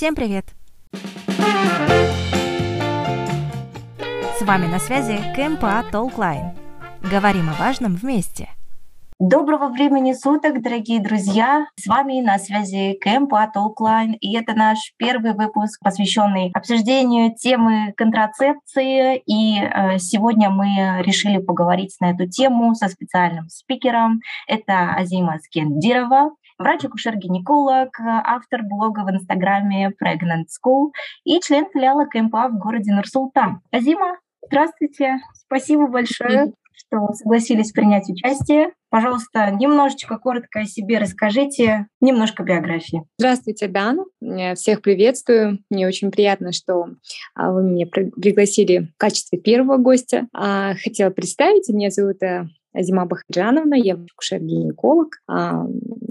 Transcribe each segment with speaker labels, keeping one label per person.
Speaker 1: Всем привет! С вами на связи КМПА Толклайн. Говорим о важном вместе.
Speaker 2: Доброго времени суток, дорогие друзья! С вами на связи КМПА Толклайн, и это наш первый выпуск, посвященный обсуждению темы контрацепции. И э, сегодня мы решили поговорить на эту тему со специальным спикером. Это Азима Скендирова, врач-акушер-гинеколог, автор блога в Инстаграме Pregnant School и член филиала КМПА в городе Нур-Султан. Азима, здравствуйте, спасибо большое, что согласились принять участие. Пожалуйста, немножечко коротко о себе расскажите, немножко биографии.
Speaker 3: Здравствуйте, Дан. Всех приветствую. Мне очень приятно, что а, вы меня пригласили в качестве первого гостя. А, хотела представить, меня зовут Азима Бахаджановна, я акушер-гинеколог, а,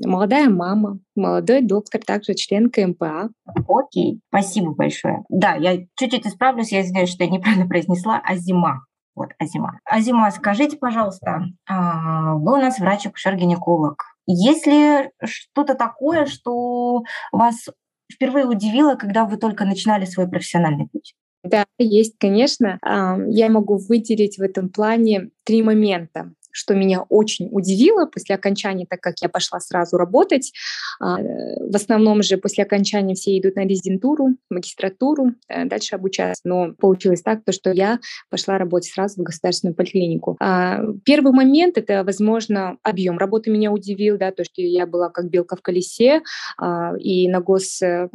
Speaker 3: молодая мама, молодой доктор, также член КМПА.
Speaker 2: Окей, спасибо большое. Да, я чуть-чуть исправлюсь, я извиняюсь, что я неправильно произнесла Азима. Вот, Азима. Азима, скажите, пожалуйста, а, вы у нас врач-акушер-гинеколог. Есть ли что-то такое, что вас впервые удивило, когда вы только начинали свой профессиональный путь?
Speaker 3: Да, есть, конечно. Я могу выделить в этом плане три момента что меня очень удивило после окончания, так как я пошла сразу работать. А, в основном же после окончания все идут на резидентуру, магистратуру, э, дальше обучаться. Но получилось так, то, что я пошла работать сразу в государственную поликлинику. А, первый момент — это, возможно, объем работы меня удивил, да, то, что я была как белка в колесе, а, и на гос э,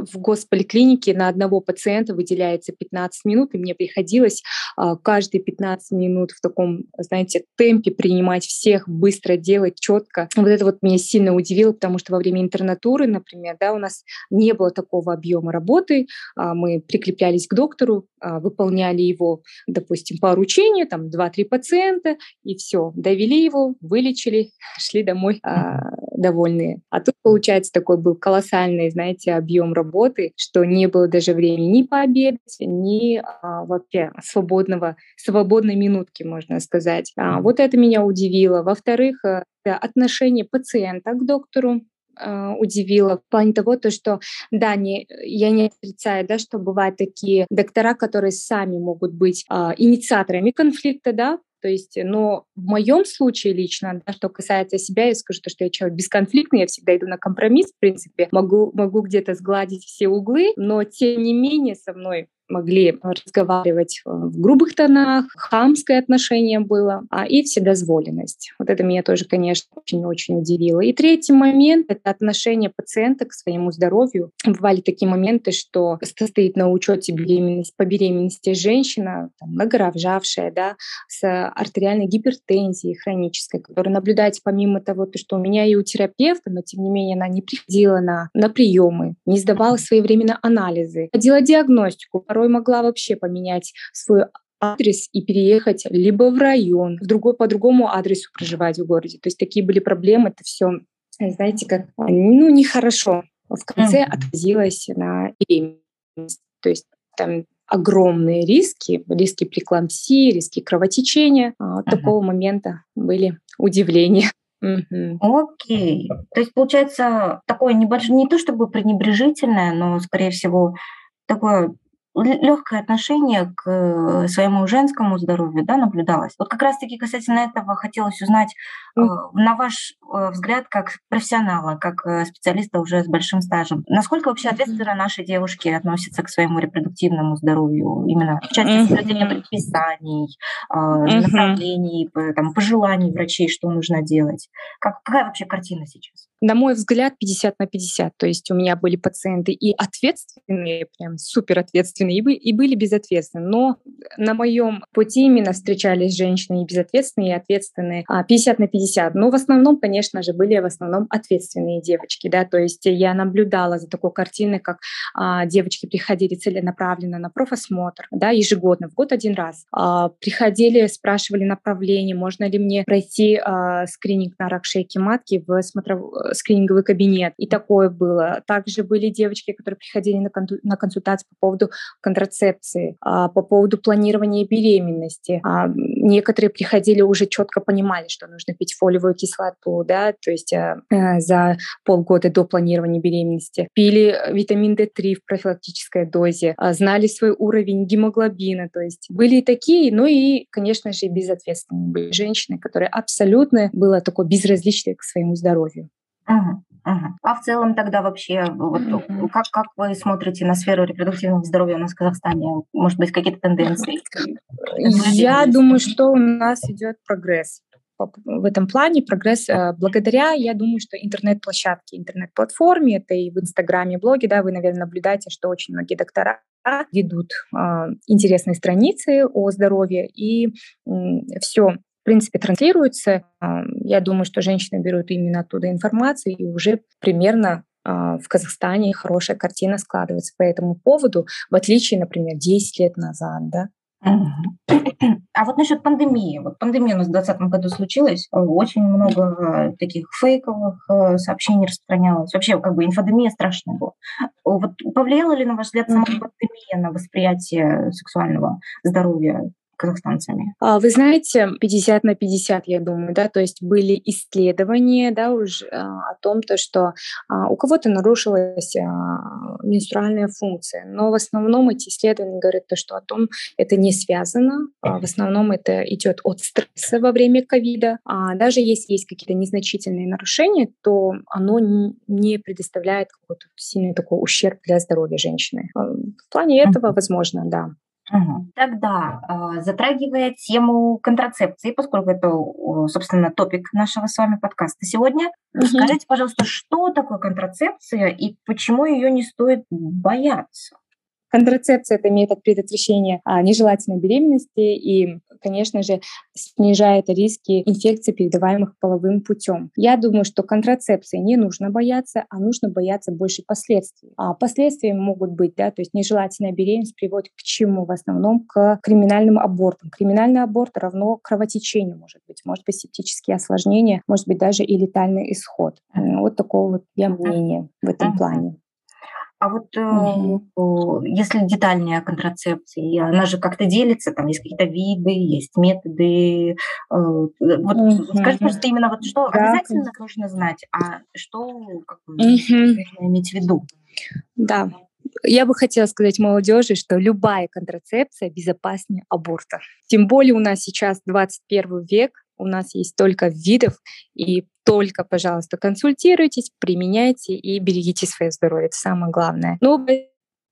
Speaker 3: в госполиклинике на одного пациента выделяется 15 минут, и мне приходилось а, каждые 15 минут в таком, знаете, темпе принимать всех, быстро делать, четко. Вот это вот меня сильно удивило, потому что во время интернатуры, например, да, у нас не было такого объема работы, а, мы прикреплялись к доктору, а, выполняли его, допустим, поручение, там 2-3 пациента, и все, довели его, вылечили, шли домой довольные. А тут, получается, такой был колоссальный, знаете, объем работы, что не было даже времени ни пообедать, ни а, вообще свободного, свободной минутки, можно сказать. А, вот это меня удивило. Во-вторых, э, отношение пациента к доктору, а, удивило в плане того, то, что, да, не, я не отрицаю, да, что бывают такие доктора, которые сами могут быть а, инициаторами конфликта, да, то есть, но в моем случае лично, да, что касается себя, я скажу, то, что я человек бесконфликтный, я всегда иду на компромисс, в принципе, могу, могу где-то сгладить все углы, но тем не менее со мной могли разговаривать э, в грубых тонах, хамское отношение было, а и вседозволенность. Вот это меня тоже, конечно, очень-очень удивило. И третий момент — это отношение пациента к своему здоровью. Бывали такие моменты, что состоит на учете беременность, по беременности женщина, там, многоражавшая, да, с артериальной гипертензией хронической, которая наблюдается помимо того, то, что у меня и у терапевта, но тем не менее она не приходила на, на приемы, не сдавала своевременно анализы, ходила диагностику, порой могла вообще поменять свой адрес и переехать либо в район, в другой по другому адресу проживать в городе. То есть такие были проблемы, это все, знаете, как ну нехорошо. В конце mm-hmm. отразилось на беременность. То есть там огромные риски, риски преклампсии, риски кровотечения. А, вот uh-huh. такого момента были удивления.
Speaker 2: Окей. Okay. То есть, получается, такое небольшое, не то чтобы пренебрежительное, но, скорее всего, такое легкое отношение к э, своему женскому здоровью да, наблюдалось. Вот как раз-таки касательно этого хотелось узнать, mm. на ваш э, взгляд, как профессионала, как специалиста уже с большим стажем, насколько вообще ответственно наши девушки относятся к своему репродуктивному здоровью, именно в части mm-hmm. соблюдения предписаний, mm-hmm. направлений, там, пожеланий врачей, что нужно делать? Как, какая вообще картина сейчас?
Speaker 3: На мой взгляд, 50 на 50. То есть у меня были пациенты и ответственные, прям супер ответственные, ответственные и, были безответственные. Но на моем пути именно встречались женщины и безответственные, и ответственные 50 а, на 50. Но в основном, конечно же, были в основном ответственные девочки. Да? То есть я наблюдала за такой картиной, как а, девочки приходили целенаправленно на профосмотр да, ежегодно, в год один раз. А, приходили, спрашивали направление, можно ли мне пройти а, скрининг на рак шейки матки в, смотров... скрининговый кабинет, и такое было. Также были девочки, которые приходили на, кон- на консультацию по поводу контрацепции, а, по поводу планирования беременности. А, некоторые приходили уже четко понимали, что нужно пить фолиевую кислоту, да, то есть а, за полгода до планирования беременности. Пили витамин D3 в профилактической дозе, а, знали свой уровень гемоглобина, то есть были и такие, ну и, конечно же, безответственные были женщины, которые абсолютно было такое безразличие к своему здоровью.
Speaker 2: Угу, угу. А в целом тогда вообще, вот, угу. как, как вы смотрите на сферу репродуктивного здоровья у нас в Казахстане? Может быть, какие-то тенденции?
Speaker 3: Я думаю, что у нас идет прогресс в этом плане прогресс э, благодаря, я думаю, что интернет-площадке, интернет-платформе, это и в Инстаграме, блоге, да, вы, наверное, наблюдаете, что очень многие доктора ведут э, интересные страницы о здоровье, и э, все принципе, транслируется. Я думаю, что женщины берут именно оттуда информацию, и уже примерно в Казахстане хорошая картина складывается по этому поводу, в отличие, например, 10 лет назад, да,
Speaker 2: а вот насчет пандемии. Вот пандемия у нас в 2020 году случилась. Очень много таких фейковых сообщений распространялось. Вообще, как бы инфодемия страшная была. Вот повлияла ли, на ваш взгляд, сама пандемия на восприятие сексуального здоровья казахстанцами?
Speaker 3: А, вы знаете, 50 на 50, я думаю, да, то есть были исследования, да, уже а, о том, то, что а, у кого-то нарушилась менструальная функция, но в основном эти исследования говорят то, что о том это не связано, в основном это идет от стресса во время ковида, а даже если есть какие-то незначительные нарушения, то оно не предоставляет какой-то сильный такой ущерб для здоровья женщины. В плане этого, возможно, да.
Speaker 2: Тогда, э, затрагивая тему контрацепции, поскольку это, собственно, топик нашего с вами подкаста сегодня, угу. скажите, пожалуйста, что такое контрацепция и почему ее не стоит бояться?
Speaker 3: Контрацепция – это метод предотвращения а, нежелательной беременности и, конечно же, снижает риски инфекций, передаваемых половым путем. Я думаю, что контрацепции не нужно бояться, а нужно бояться больше последствий. А последствия могут быть, да, то есть нежелательная беременность приводит к чему? В основном к криминальным абортам. Криминальный аборт равно кровотечению, может быть, может быть септические осложнения, может быть даже и летальный исход. Вот такого вот я мнения в этом плане.
Speaker 2: А вот угу. э, если детальнее о контрацепции, она же как-то делится, там есть какие-то виды, есть методы. Э, вот угу. скажи просто именно вот что да. обязательно нужно знать, а что как бы, угу. нужно иметь в виду.
Speaker 3: Да, я бы хотела сказать молодежи, что любая контрацепция безопаснее аборта. Тем более у нас сейчас 21 век, у нас есть только видов, и только, пожалуйста, консультируйтесь, применяйте и берегите свое здоровье. Это самое главное. Ну,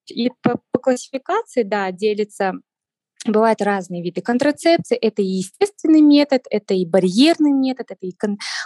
Speaker 3: и по, по классификации, да, делится Бывают разные виды контрацепции. Это и естественный метод, это и барьерный метод, это и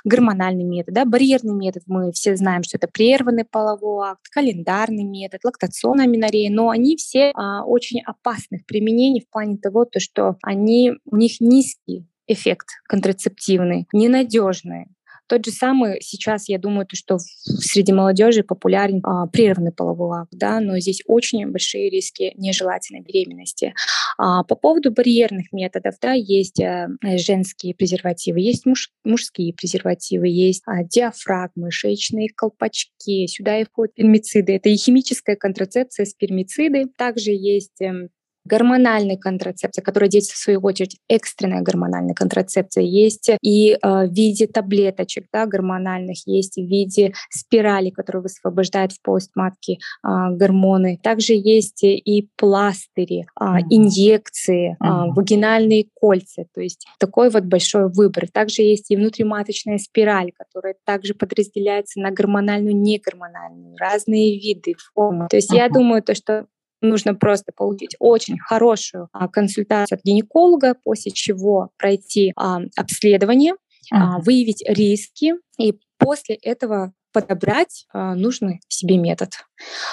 Speaker 3: гормональный метод. Да? Барьерный метод, мы все знаем, что это прерванный половой акт, календарный метод, лактационная аминорея, но они все а, очень опасны в применении в плане того, то, что они, у них низкий эффект контрацептивный, ненадежный. Тот же самый сейчас, я думаю, то, что среди молодежи популярен а, прерванный половой акт, да, но здесь очень большие риски нежелательной беременности. А, по поводу барьерных методов, да, есть а, женские презервативы, есть муж, мужские презервативы, есть а, диафрагмы, шеечные колпачки, сюда и входят спермициды. Это и химическая контрацепция, спермициды. Также есть эм, гормональной контрацепции, которая действует в свою очередь экстренная гормональная контрацепция, есть и э, в виде таблеточек да, гормональных, есть в виде спирали, которые высвобождают в полость матки э, гормоны. Также есть и пластыри, э, инъекции, э, вагинальные кольца, то есть такой вот большой выбор. Также есть и внутриматочная спираль, которая также подразделяется на гормональную, негормональную, разные виды, формы. То есть uh-huh. я думаю, то, что нужно просто получить очень хорошую а, консультацию от гинеколога, после чего пройти а, обследование, а, выявить риски и после этого подобрать а, нужный себе метод.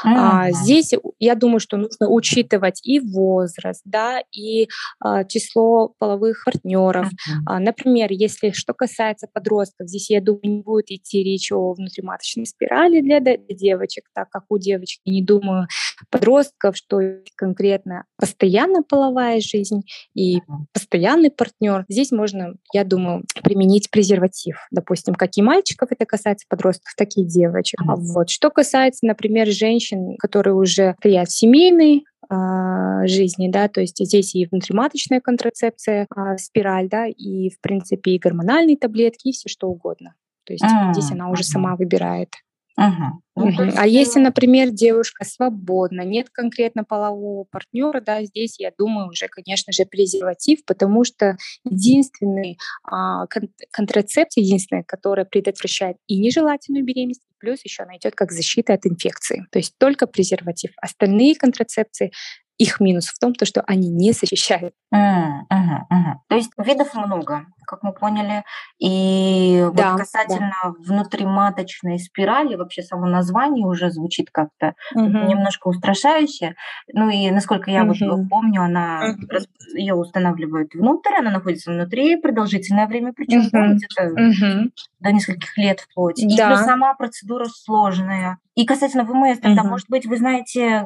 Speaker 3: Mm-hmm. Здесь я думаю, что нужно учитывать и возраст, да, и а, число половых партнеров. Mm-hmm. А, например, если что касается подростков, здесь я думаю не будет идти речь о внутриматочной спирали для, девочек, так как у девочки не думаю подростков, что конкретно постоянно половая жизнь и постоянный партнер. Здесь можно, я думаю, применить презерватив. Допустим, как и мальчиков это касается подростков, так и девочек. Mm-hmm. Вот. Что касается, например, женщин, которые уже стоят в семейной а, жизни, да, то есть здесь и внутриматочная контрацепция, а, спираль, да, и, в принципе, и гормональные таблетки, и все что угодно. То есть mm-hmm. здесь она уже сама выбирает.
Speaker 2: Угу.
Speaker 3: Ну. А если, например, девушка свободна, нет конкретно полового партнера, да, здесь я думаю уже, конечно же, презерватив, потому что единственный а, кон- контрацепция, единственная, которая предотвращает и нежелательную беременность, плюс еще она идет как защита от инфекции. То есть только презерватив. Остальные контрацепции их минус в том, то, что они не защищают.
Speaker 2: Mm, uh-huh, uh-huh. То есть видов много, как мы поняли. И да, вот касательно да. внутриматочной спирали, вообще само название уже звучит как-то uh-huh. немножко устрашающе. Ну и насколько я uh-huh. вот помню, она uh-huh. ее устанавливают внутрь, она находится внутри продолжительное время, причем где-то uh-huh. до нескольких лет вплоть. Да. И сама процедура сложная. И касательно ВМС, тогда, uh-huh. может быть, вы знаете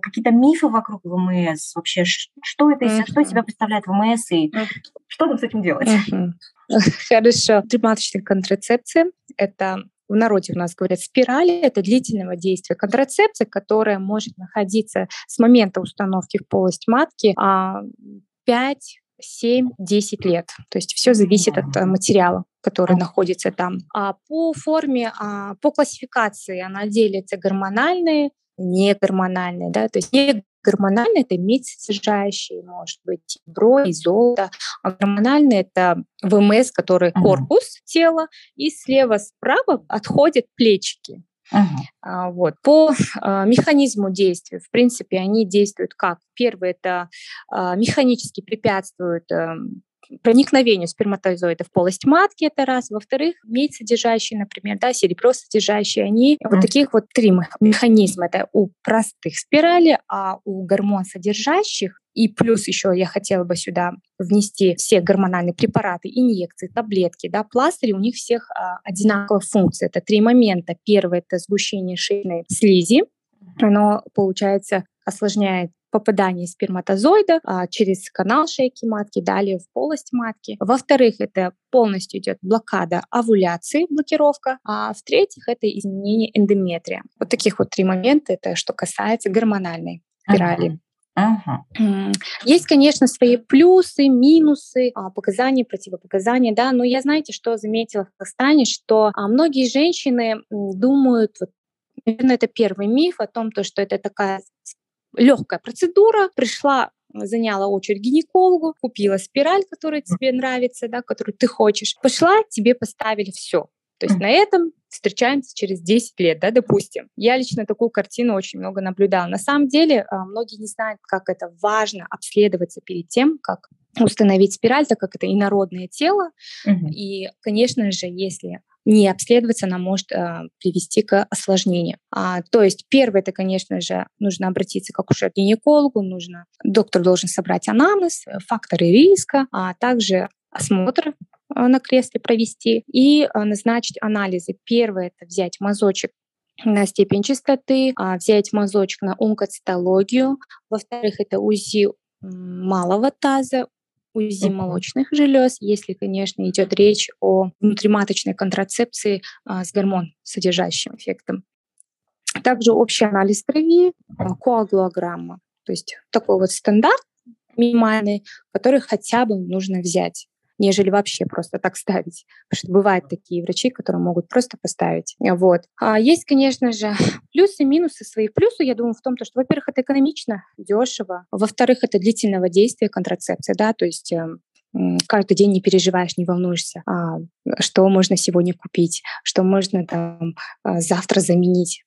Speaker 2: какие-то мифы вокруг ВМС вообще? Что это, mm-hmm. что из себя представляет ВМС и mm-hmm. что нам с этим делать? Mm-hmm.
Speaker 3: Хорошо. Триматочная контрацепция – это в народе у нас говорят спирали, это длительного действия контрацепция, которая может находиться с момента установки в полость матки 5 7-10 лет. То есть все зависит от э, материала, который находится там. А по форме, а, по классификации она делится гормональные, не гормональные, да, то есть не гормональные это медь содержащие, может быть, бро и золото, а гормональные это ВМС, который корпус тела, и слева-справа отходят плечики. Uh-huh. Вот. По а, механизму действия, в принципе, они действуют как? Первое, это а, механически препятствуют а, проникновению сперматозоидов в полость матки, это раз. Во-вторых, медь содержащие, например, да, серебро содержащие, они mm. вот таких вот три механизма. Это у простых спирали, а у гормон содержащих и плюс еще я хотела бы сюда внести все гормональные препараты, инъекции, таблетки, да, пластыри, у них всех а, одинаковая функция. Это три момента. Первый — это сгущение шейной слизи. Оно, получается, осложняет попадание сперматозоида а, через канал шейки матки, далее в полость матки. Во-вторых, это полностью идет блокада овуляции, блокировка. А в-третьих, это изменение эндометрия. Вот таких вот три момента, это что касается гормональной спирали. Uh-huh. Есть, конечно, свои плюсы, минусы, а, показания, противопоказания, да, но я, знаете, что заметила в Казахстане, что а, многие женщины думают, вот, наверное, это первый миф о том, то, что это такая легкая процедура, пришла заняла очередь гинекологу, купила спираль, которая тебе нравится, да, которую ты хочешь, пошла, тебе поставили все. То есть на этом встречаемся через 10 лет, да, допустим. Я лично такую картину очень много наблюдала. На самом деле а, многие не знают, как это важно обследоваться перед тем, как установить спираль, так как это инородное тело. Uh-huh. И, конечно же, если не обследоваться, она может э, привести к осложнению. А, то есть первое, это, конечно же, нужно обратиться к акушер-гинекологу, нужно, доктор должен собрать анамнез, э, факторы риска, а также осмотр э, на кресле провести и назначить анализы. Первое — это взять мазочек на степень чистоты, а взять мазочек на онкоцитологию. Во-вторых, это УЗИ малого таза, УЗИ молочных желез, если, конечно, идет речь о внутриматочной контрацепции а, с гормон содержащим эффектом. Также общий анализ крови, а, коагулограмма. То есть такой вот стандарт минимальный, который хотя бы нужно взять нежели вообще просто так ставить. Потому что бывают такие врачи, которые могут просто поставить. Вот. А есть, конечно же, плюсы, минусы своих. Плюсы, я думаю, в том, что, во-первых, это экономично, дешево. Во-вторых, это длительного действия контрацепции, да, то есть эм, каждый день не переживаешь, не волнуешься, а, что можно сегодня купить, что можно там а, завтра заменить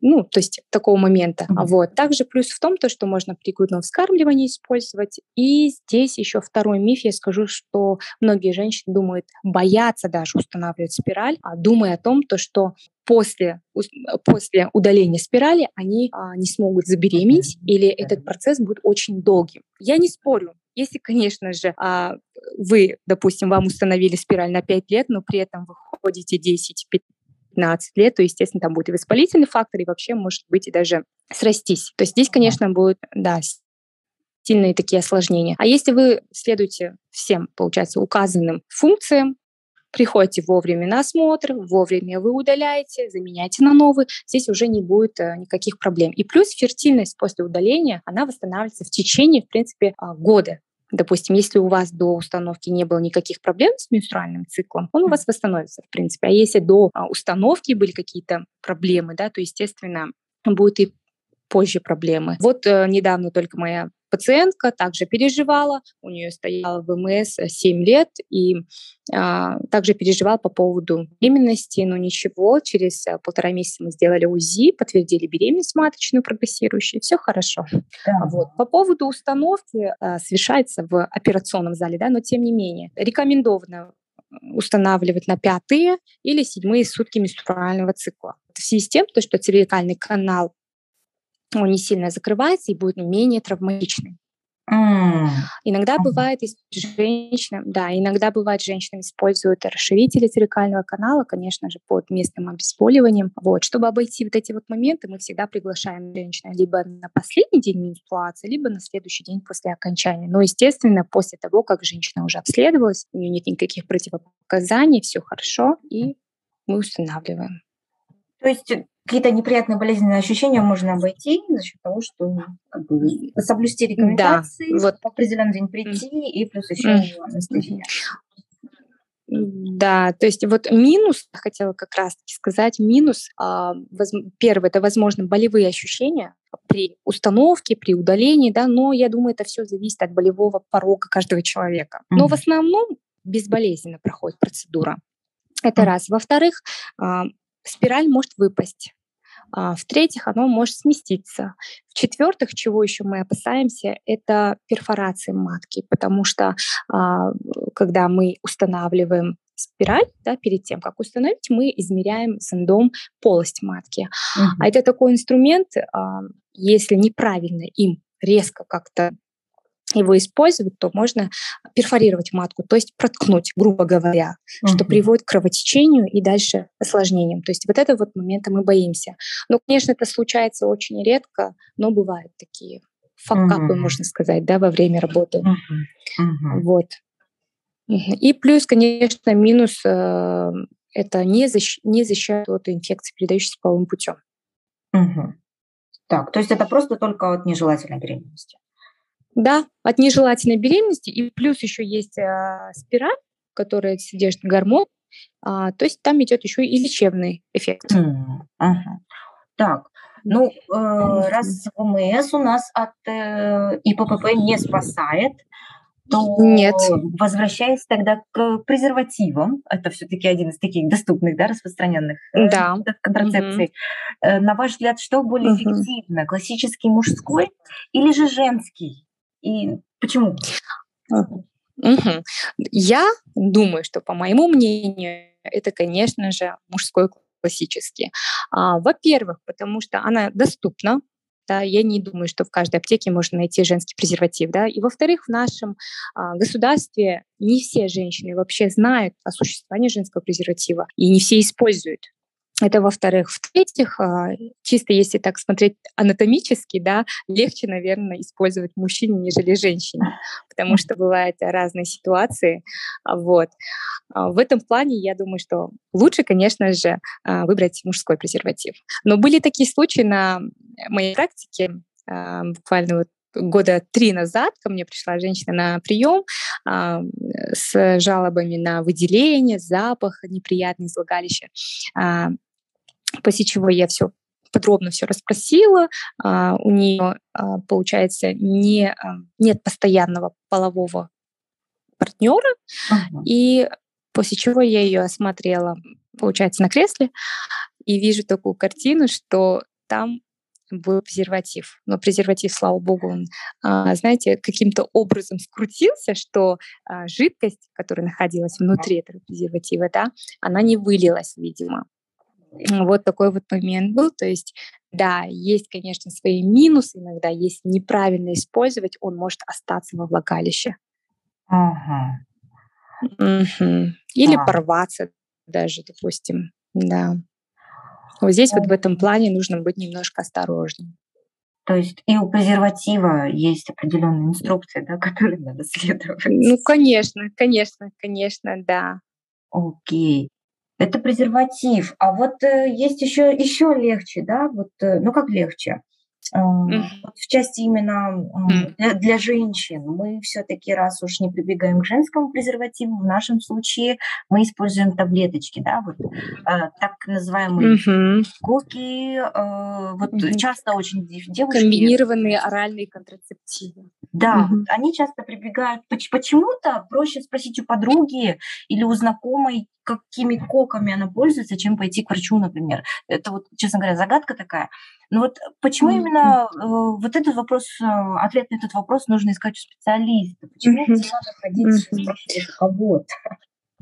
Speaker 3: ну, то есть такого момента. Mm-hmm. Вот. Также плюс в том, то, что можно при грудном вскармливании использовать. И здесь еще второй миф, я скажу, что многие женщины думают, боятся даже устанавливать спираль, а думая о том, то, что после, после удаления спирали они а, не смогут забеременеть или этот процесс будет очень долгим. Я не спорю, если, конечно же, а, вы, допустим, вам установили спираль на 5 лет, но при этом вы ходите 10 15 лет, то, естественно, там будет и воспалительный фактор, и вообще может быть и даже срастись. То есть здесь, конечно, будет, да, сильные такие осложнения. А если вы следуете всем, получается, указанным функциям, приходите вовремя на осмотр, вовремя вы удаляете, заменяете на новый, здесь уже не будет э, никаких проблем. И плюс фертильность после удаления, она восстанавливается в течение, в принципе, а, года. Допустим, если у вас до установки не было никаких проблем с менструальным циклом, он у вас восстановится, в принципе. А если до а, установки были какие-то проблемы, да, то, естественно, будут и позже проблемы. Вот э, недавно только моя пациентка также переживала, у нее стояла ВМС 7 лет, и а, также переживала по поводу беременности, но ничего, через а, полтора месяца мы сделали УЗИ, подтвердили беременность маточную прогрессирующую, все хорошо. Да. Вот. По поводу установки а, совершается в операционном зале, да, но тем не менее, рекомендовано устанавливать на пятые или седьмые сутки менструального цикла. В связи с тем, что цервикальный канал он не сильно закрывается и будет менее травматичный. Mm. Иногда бывает, женщина, да, иногда бывает, женщины используют расширители цервикального канала, конечно же, под местным обезболиванием. Вот, чтобы обойти вот эти вот моменты, мы всегда приглашаем женщину либо на последний день менструации, либо на следующий день после окончания. Но, естественно, после того, как женщина уже обследовалась, у нее нет никаких противопоказаний, все хорошо, и мы устанавливаем.
Speaker 2: То есть какие-то неприятные болезненные ощущения можно обойти за счет того, что как бы, соблюсти рекомендации, да, вот. в определенный день прийти, и плюс еще mm. анестезия.
Speaker 3: Да, то есть вот минус, хотела как раз сказать, минус, а, первый, это, возможно, болевые ощущения при установке, при удалении, да, но я думаю, это все зависит от болевого порога каждого человека. Но mm-hmm. в основном безболезненно проходит процедура. Это раз. Во-вторых, а, спираль может выпасть. А, в-третьих, оно может сместиться. В-четвертых, чего еще мы опасаемся, это перфорации матки, потому что а, когда мы устанавливаем спираль, да, перед тем, как установить, мы измеряем зондом полость матки. Uh-huh. А это такой инструмент, а, если неправильно им резко как-то его использовать, то можно перфорировать матку, то есть проткнуть, грубо говоря, uh-huh. что приводит к кровотечению и дальше осложнениям. То есть вот это вот моменты мы боимся. Но, конечно, это случается очень редко, но бывают такие факапы, uh-huh. можно сказать, да, во время работы. Uh-huh. Uh-huh. Вот. И плюс, конечно, минус э, это не, защ- не защищает от инфекции, передающейся половым путем.
Speaker 2: Угу. Так, то есть это просто только от нежелательной беременности?
Speaker 3: Да, от нежелательной беременности. И плюс еще есть э, спираль, которая содержит гормон. А, то есть там идет еще и лечебный эффект. Mm,
Speaker 2: ага. Так, ну, э, раз ВМС у нас от э, ИППП не спасает, то Нет. возвращаясь тогда к презервативам, это все-таки один из таких доступных, да, распространенных э, да. контрацепций. Угу. На ваш взгляд, что более угу. эффективно, классический мужской или же женский? И почему?
Speaker 3: Угу. Я думаю, что, по моему мнению, это, конечно же, мужской классический. А, во-первых, потому что она доступна, да, я не думаю, что в каждой аптеке можно найти женский презерватив, да. И во-вторых, в нашем а, государстве не все женщины вообще знают о существовании женского презерватива, и не все используют. Это во-вторых. В-третьих, а, чисто если так смотреть анатомически, да, легче, наверное, использовать мужчине, нежели женщине, потому что бывают разные ситуации. А, вот. А, в этом плане я думаю, что лучше, конечно же, выбрать мужской презерватив. Но были такие случаи на моей практике, буквально вот года три назад ко мне пришла женщина на прием э, с жалобами на выделение, запах неприятный из влагалища. Э, после чего я все подробно все расспросила. А, у нее, а, получается, не, а, нет постоянного полового партнера. Uh-huh. И после чего я ее осмотрела, получается, на кресле, и вижу такую картину, что там был презерватив. Но презерватив, слава богу, он, знаете, каким-то образом скрутился, что жидкость, которая находилась внутри этого презерватива, да, она не вылилась, видимо. Вот такой вот момент был. То есть, да, есть, конечно, свои минусы иногда, если неправильно использовать, он может остаться во влагалище. Ага. Угу. Или а. порваться даже, допустим, да. Вот здесь вот в этом плане нужно быть немножко осторожнее.
Speaker 2: То есть и у презерватива есть определенные инструкции, да, которые надо следовать.
Speaker 3: Ну, конечно, конечно, конечно, да.
Speaker 2: Окей. Это презерватив. А вот э, есть еще, еще легче, да, вот, э, ну как легче? В части именно для, для женщин мы все-таки, раз уж не прибегаем к женскому презервативу, в нашем случае мы используем таблеточки, да, вот э, так называемые. Э, вот часто очень девушки...
Speaker 3: Комбинированные оральные контрацептивы.
Speaker 2: Да, они часто прибегают. Почему-то проще спросить у подруги или у знакомой, какими коками она пользуется, чем пойти к врачу, например. Это вот, честно говоря, загадка такая. Но вот почему mm-hmm. именно э, вот этот вопрос, э, ответ на этот вопрос нужно искать у специалиста? Почему mm-hmm. надо ходить mm-hmm. спрашивать кого-то?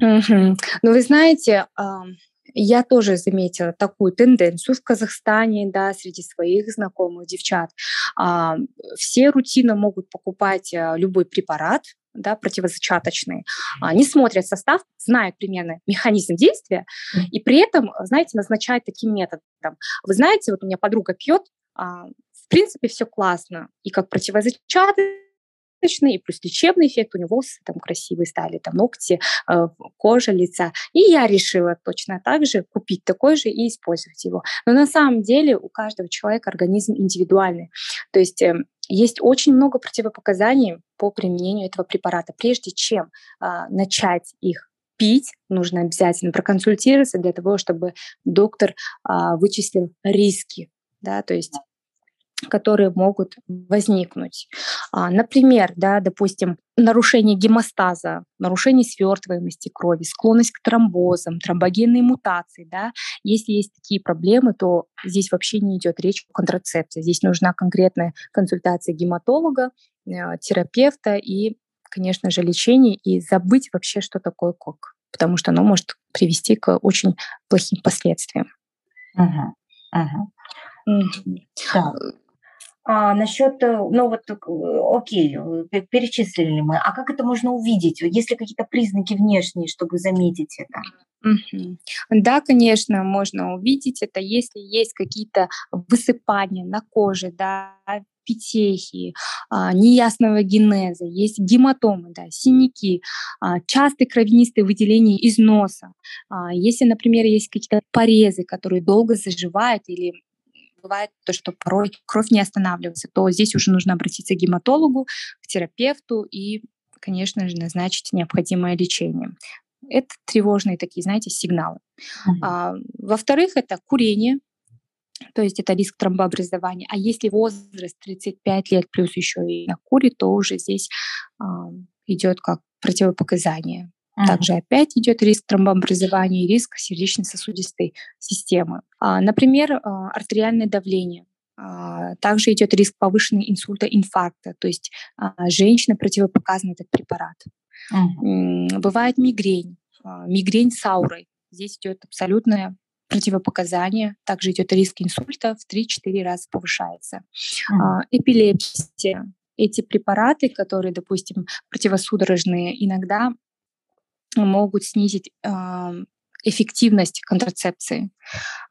Speaker 3: Mm-hmm. Ну, вы знаете, э, я тоже заметила такую тенденцию в Казахстане, да, среди своих знакомых девчат. Э, все рутинно могут покупать э, любой препарат, да, противозачаточные, они смотрят состав, знают примерно механизм действия, и при этом, знаете, назначают таким методом. Вы знаете, вот у меня подруга пьет, а, в принципе, все классно, и как противозачаточный, и плюс лечебный эффект, у него волосы там красивые стали, там ногти, э, кожа лица. И я решила точно так же купить такой же и использовать его. Но на самом деле у каждого человека организм индивидуальный. То есть э, есть очень много противопоказаний по применению этого препарата. Прежде чем а, начать их пить, нужно обязательно проконсультироваться для того, чтобы доктор а, вычислил риски, да, то есть которые могут возникнуть. А, например, да, допустим, нарушение гемостаза, нарушение свертываемости крови, склонность к тромбозам, тромбогенные мутации. Да. Если есть такие проблемы, то здесь вообще не идет речь о контрацепции. Здесь нужна конкретная консультация гематолога, э, терапевта и, конечно же, лечение, и забыть вообще, что такое кок, потому что оно может привести к очень плохим последствиям.
Speaker 2: Угу. Угу. Так. А, насчет, э, ну вот, э, окей, э, перечислили мы. А как это можно увидеть? Есть ли какие-то признаки внешние, чтобы заметить это?
Speaker 3: Да, конечно, можно увидеть это, если есть какие-то высыпания на коже, да, петехи, а, неясного генеза, есть гематомы, да, синяки, а, частые кровянистые выделения из носа. А, если, например, есть какие-то порезы, которые долго заживают или бывает то, что порой кровь не останавливается, то здесь уже нужно обратиться к гематологу, к терапевту и, конечно же, назначить необходимое лечение. Это тревожные такие, знаете, сигналы. Mm-hmm. А, во-вторых, это курение, то есть это риск тромбообразования. А если возраст 35 лет плюс еще и на курит, то уже здесь а, идет как противопоказание. Также опять идет риск тромбообразования и риск сердечно-сосудистой системы. А, например, а, артериальное давление. А, также идет риск повышенной инсульта, инфаркта, то есть женщина противопоказан этот препарат. uh Бывает мигрень, мигрень с аурой. Здесь идет абсолютное противопоказание. Также идет риск инсульта в 3-4 раза повышается. uh Эпилепсия. Эти препараты, которые, допустим, противосудорожные, иногда могут снизить эффективность контрацепции.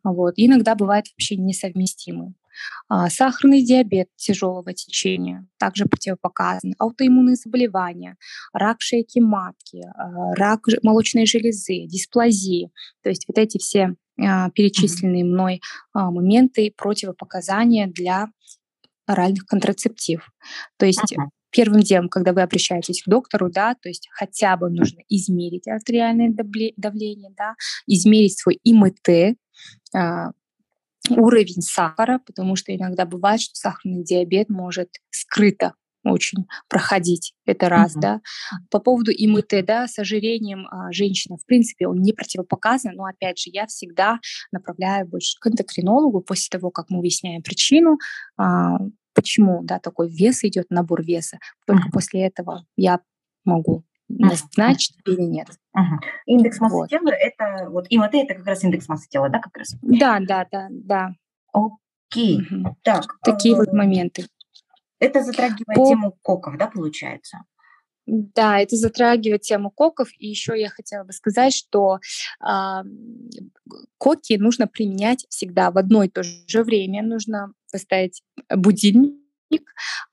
Speaker 3: Вот. И иногда бывает вообще несовместимы. А, сахарный диабет тяжелого течения также противопоказан, аутоиммунные заболевания, рак шейки матки, а, рак молочной железы, дисплазии. То есть вот эти все а, перечисленные мной моменты противопоказания для оральных контрацептив. То есть первым делом, когда вы обращаетесь к доктору, да, то есть хотя бы нужно измерить артериальное давление, да, измерить свой ИМТ, а, уровень сахара, потому что иногда бывает, что сахарный диабет может скрыто очень проходить. Это раз, uh-huh. да. По поводу ИМТ, да, с ожирением а, женщина, в принципе, он не противопоказан, но, опять же, я всегда направляю больше к эндокринологу после того, как мы выясняем причину, а, почему да, такой вес идет, набор веса. Только uh-huh. после этого я могу назначить uh-huh. или нет.
Speaker 2: Uh-huh. Индекс массы вот. тела это вот ИМТ это как раз индекс массы тела, да, как раз?
Speaker 3: Да, да, да, да.
Speaker 2: Окей.
Speaker 3: Uh-huh. Так. Такие вот моменты.
Speaker 2: Это затрагивает По... тему коков, да, получается?
Speaker 3: Да, это затрагивает тему коков. И еще я хотела бы сказать, что э, коки нужно применять всегда в одно и то же время. Нужно поставить будильник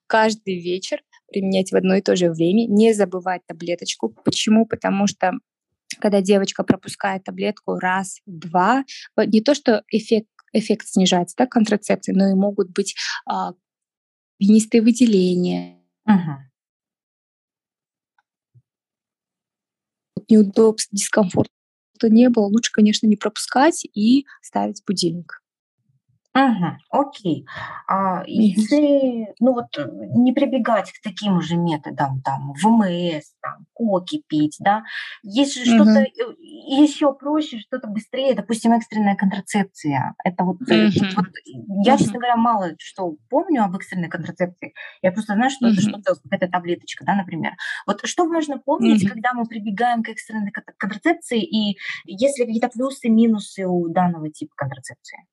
Speaker 3: каждый вечер, применять в одно и то же время, не забывать таблеточку. Почему? Потому что когда девочка пропускает таблетку раз, два, не то что эффект эффект снижается, да, контрацепции, но и могут быть а, винистые выделения. Угу. Неудобств, дискомфорта не было, лучше, конечно, не пропускать и ставить будильник.
Speaker 2: Ага, окей. А если, ну вот, э, не прибегать к таким же методам, там, ВМС, там, коки пить, да, есть же что-то э, еще проще, что-то быстрее, допустим, экстренная контрацепция. Это вот, э, вот я, честно говоря, мало что помню об экстренной контрацепции. Я просто знаю, что это что-то, какая-то таблеточка, да, например. Вот что важно помнить, когда мы прибегаем к экстренной контрацепции, и есть ли какие-то плюсы, минусы у данного типа контрацепции?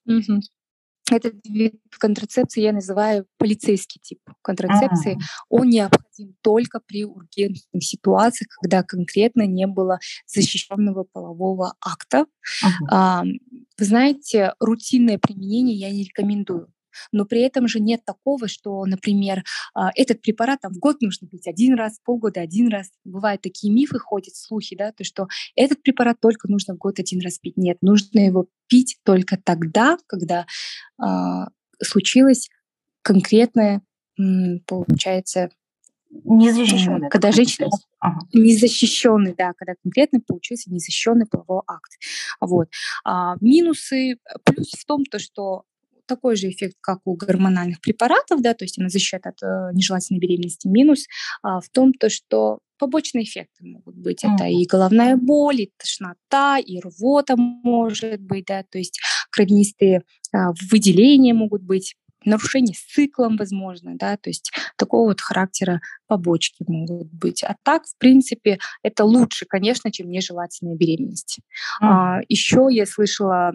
Speaker 3: Этот вид контрацепции я называю полицейский тип контрацепции. А-а-а. Он необходим только при ургентных ситуациях, когда конкретно не было защищенного полового акта. А, вы знаете, рутинное применение я не рекомендую но при этом же нет такого, что, например, а, этот препарат там, в год нужно пить один раз, полгода один раз. Бывают такие мифы, ходят слухи, да, то, что этот препарат только нужно в год один раз пить. Нет, нужно его пить только тогда, когда а, случилось конкретное, получается,
Speaker 2: Незащищенный.
Speaker 3: Когда женщина ага. незащищенный, да, когда конкретно получился незащищенный половой акт. Вот. А, минусы, плюс в том, то, что такой же эффект, как у гормональных препаратов, да, то есть она защищает от э, нежелательной беременности. Минус а, в том, то, что побочные эффекты могут быть. Это и головная боль, и тошнота, и рвота может быть, да, то есть кровянистые а, выделения могут быть нарушение с циклом, возможно, да, то есть такого вот характера побочки могут быть. А так, в принципе, это лучше, конечно, чем нежелательная беременность. Mm. А, еще я слышала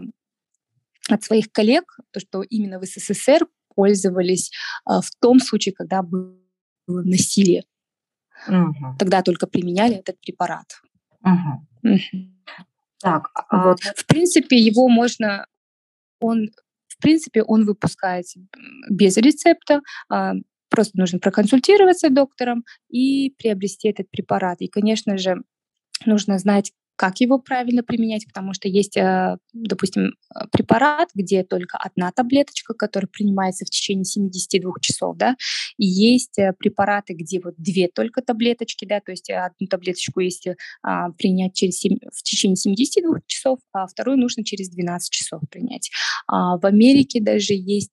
Speaker 3: от своих коллег, то, что именно в СССР пользовались а, в том случае, когда было насилие. Угу. Тогда только применяли этот препарат. Угу. Угу. Так, а... вот. В принципе, его можно, он, в принципе, он выпускается без рецепта. А, просто нужно проконсультироваться с доктором и приобрести этот препарат. И, конечно же, нужно знать, как его правильно применять, потому что есть, э, допустим, э, препарат, где только одна таблеточка, которая принимается в течение 72 часов, да, и есть э, препараты, где вот две только таблеточки, да, то есть одну таблеточку есть а, принять через 7, в течение 72 часов, а вторую нужно через 12 часов принять. А в Америке даже есть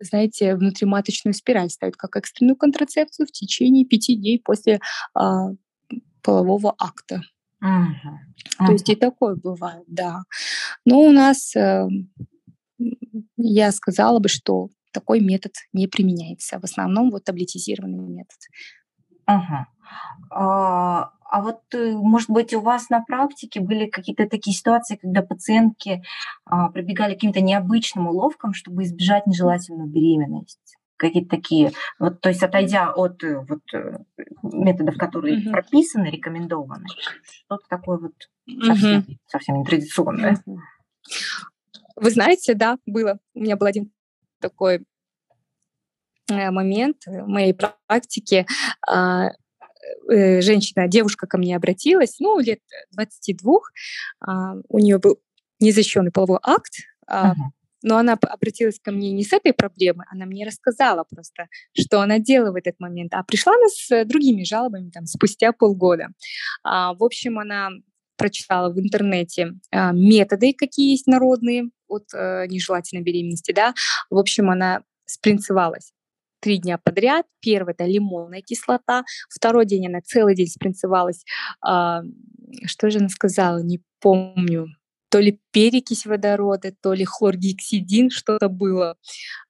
Speaker 3: знаете, внутриматочную спираль ставят как экстренную контрацепцию в течение пяти дней после а, полового акта. Угу. То есть и такое бывает, да. Но у нас, э, я сказала бы, что такой метод не применяется. В основном вот таблетизированный метод.
Speaker 2: Ага. А, а вот, э, может быть, у вас на практике были какие-то такие ситуации, когда пациентки а, прибегали к каким-то необычным уловкам, чтобы избежать нежелательную беременность? Какие-то такие, вот, то есть отойдя от э, вот, э, методов, которые угу. прописаны, рекомендованы, что-то такое вот совсем, угу. совсем нетрадиционное.
Speaker 3: Вы знаете, да, было. У меня был один такой э, момент в моей практике. А, женщина, девушка ко мне обратилась, ну, лет 22, а, у нее был незащищенный половой акт, uh-huh. Но она обратилась ко мне не с этой проблемой, она мне рассказала просто, что она делала в этот момент, а пришла она с другими жалобами там, спустя полгода. А, в общем, она прочитала в интернете а, методы, какие есть народные от а, нежелательной беременности, да. В общем, она спринцевалась три дня подряд. Первый это лимонная кислота, второй день она целый день спринцевалась. А, что же она сказала, не помню то ли перекись водорода, то ли хлоргексидин, что-то было.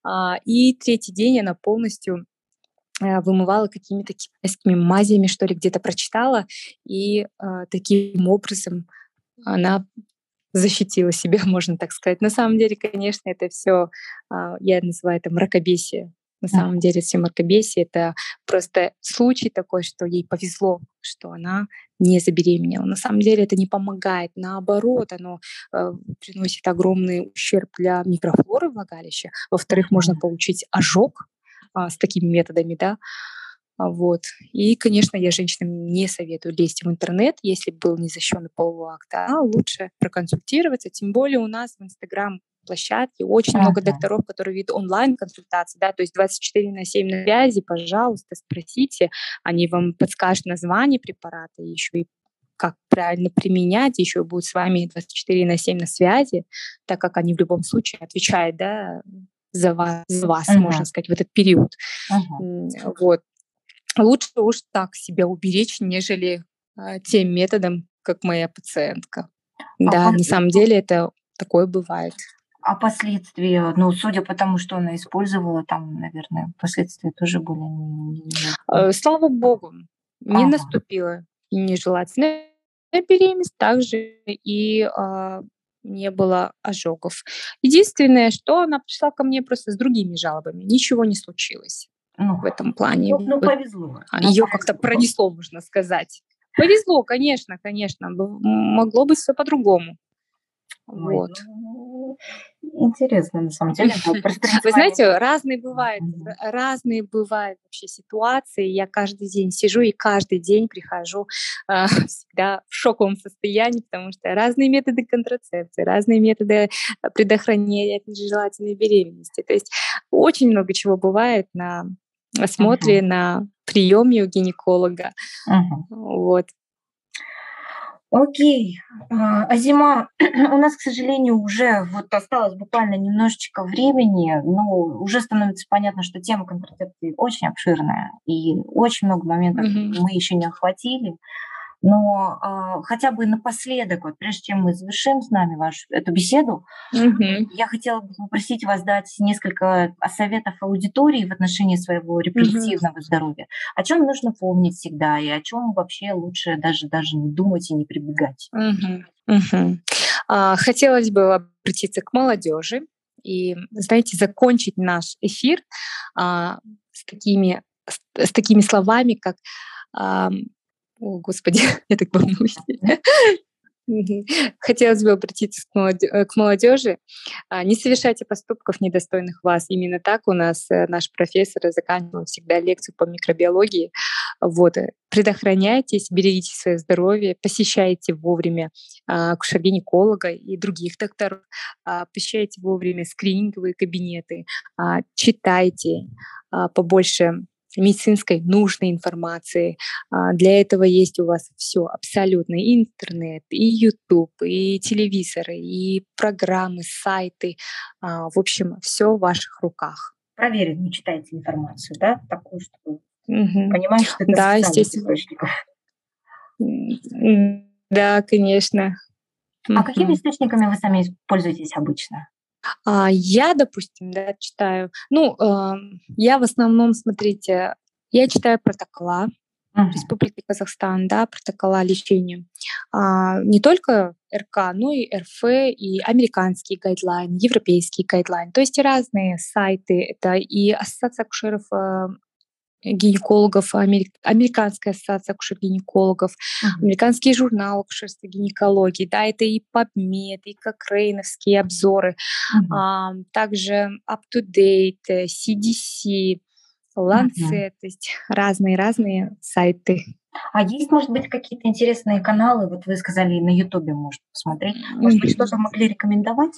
Speaker 3: А, и третий день она полностью э, вымывала какими-то китайскими мазями, что ли, где-то прочитала, и а, таким образом она защитила себя, можно так сказать. На самом деле, конечно, это все, а, я называю это мракобесие. На самом деле, все мракобесие — это просто случай такой, что ей повезло, что она не забеременела. На самом деле это не помогает, наоборот, оно э, приносит огромный ущерб для микрофлоры влагалища. Во-вторых, можно получить ожог а, с такими методами, да. А, вот. И, конечно, я женщинам не советую лезть в интернет, если был незащищенный половой акт, а лучше проконсультироваться. Тем более у нас в Инстаграм площадке, очень ага. много докторов, которые ведут онлайн-консультации, да, то есть 24 на 7 на связи, пожалуйста, спросите, они вам подскажут название препарата, еще и как правильно применять, еще будут с вами 24 на 7 на связи, так как они в любом случае отвечают, да, за вас, за вас uh можно сказать, в этот период. uh Вот. Лучше уж так себя уберечь, нежели э, тем методом, как моя пациентка. А да, на самом деле это такое бывает.
Speaker 2: А последствия, ну, судя по тому, что она использовала, там, наверное, последствия тоже были не...
Speaker 3: Э, слава богу, не ага. наступила нежелательная беременность, также и а, не было ожогов. Единственное, что она пришла ко мне просто с другими жалобами, ничего не случилось ну, в этом плане.
Speaker 2: Ну, ну повезло.
Speaker 3: Ее ну, как-то пронесло, можно сказать. Повезло, конечно, конечно. Могло быть все по-другому.
Speaker 2: Ой, вот. Ну, интересно, на самом деле.
Speaker 3: Вы знаете, разные бывают, разные бывают вообще ситуации. Я каждый день сижу и каждый день прихожу э, всегда в шоковом состоянии, потому что разные методы контрацепции, разные методы предохранения от нежелательной беременности. То есть очень много чего бывает на осмотре, uh-huh. на приеме у гинеколога. Uh-huh. Вот.
Speaker 2: Окей. А, зима, у нас, к сожалению, уже вот осталось буквально немножечко времени, но уже становится понятно, что тема контрацепции очень обширная, и очень много моментов mm-hmm. мы еще не охватили. Но э, хотя бы напоследок, вот прежде чем мы завершим с нами вашу эту беседу, mm-hmm. я хотела бы попросить вас дать несколько советов аудитории в отношении своего репродуктивного mm-hmm. здоровья. О чем нужно помнить всегда и о чем вообще лучше даже даже не думать и не прибегать.
Speaker 3: Mm-hmm. Mm-hmm. А, хотелось бы обратиться к молодежи и, знаете, закончить наш эфир а, с такими с, с такими словами, как о, Господи, я так волнуюсь. Хотелось бы обратиться э, к молодежи. А, не совершайте поступков, недостойных вас. Именно так у нас э, наш профессор заканчивал всегда лекцию по микробиологии. Вот. Э, предохраняйтесь, берегите свое здоровье, посещайте вовремя а, акушер-гинеколога и других докторов, а, посещайте вовремя скрининговые кабинеты, читайте побольше медицинской нужной информации. А, для этого есть у вас все абсолютно. И интернет, и YouTube, и телевизоры, и программы, сайты. А, в общем, все в ваших руках.
Speaker 2: Проверенную читайте информацию, да? Такую, что угу. понимаете, что это
Speaker 3: да, естественно. источников. Да, конечно.
Speaker 2: А какими источниками вы сами пользуетесь обычно?
Speaker 3: А, я, допустим, да, читаю, ну, э, я в основном, смотрите, я читаю протокола uh-huh. Республики Казахстан, да, протокола лечения. А, не только РК, но и РФ, и американские гайдлайны, европейские гайдлайны. То есть разные сайты. Это и Ассоциация акушеров э, гинекологов, Американская ассоциация акушер-гинекологов, uh-huh. американский журнал акушерства гинекологии, да, это и PubMed, и Кокрейновские обзоры, uh-huh. а, также UpToDate, CDC, Lancet, uh-huh. то есть разные-разные сайты.
Speaker 2: А есть, может быть, какие-то интересные каналы, вот вы сказали, на Ютубе можно посмотреть, может uh-huh. быть, что-то могли рекомендовать?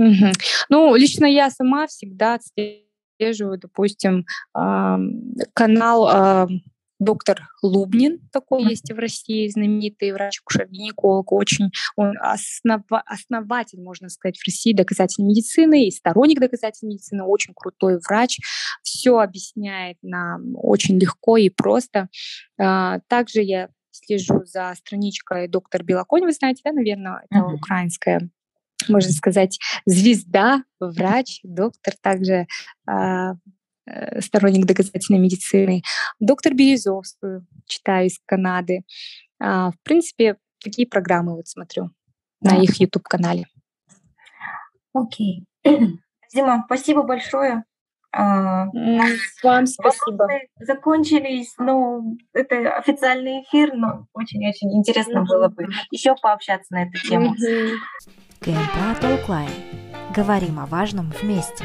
Speaker 3: Uh-huh. Ну, лично я сама всегда отслеживаю, допустим, канал доктор Лубнин, такой есть в России, знаменитый врач-акушер-гинеколог, очень он основ, основатель, можно сказать, в России доказательной медицины и сторонник доказательной медицины, очень крутой врач, все объясняет нам очень легко и просто. А, также я слежу за страничкой доктор Белоконь, вы знаете, да, наверное, это украинская можно сказать, звезда, врач, доктор, также э, сторонник доказательной медицины. Доктор Березовскую читаю из Канады. Э, в принципе, такие программы вот смотрю на их YouTube-канале.
Speaker 2: Окей. Дима, спасибо большое. А,
Speaker 3: Вам спасибо.
Speaker 2: Закончились, ну, это официальный эфир, но очень-очень интересно было бы еще пообщаться на эту тему.
Speaker 1: КМПА Толклайн. Говорим о важном вместе.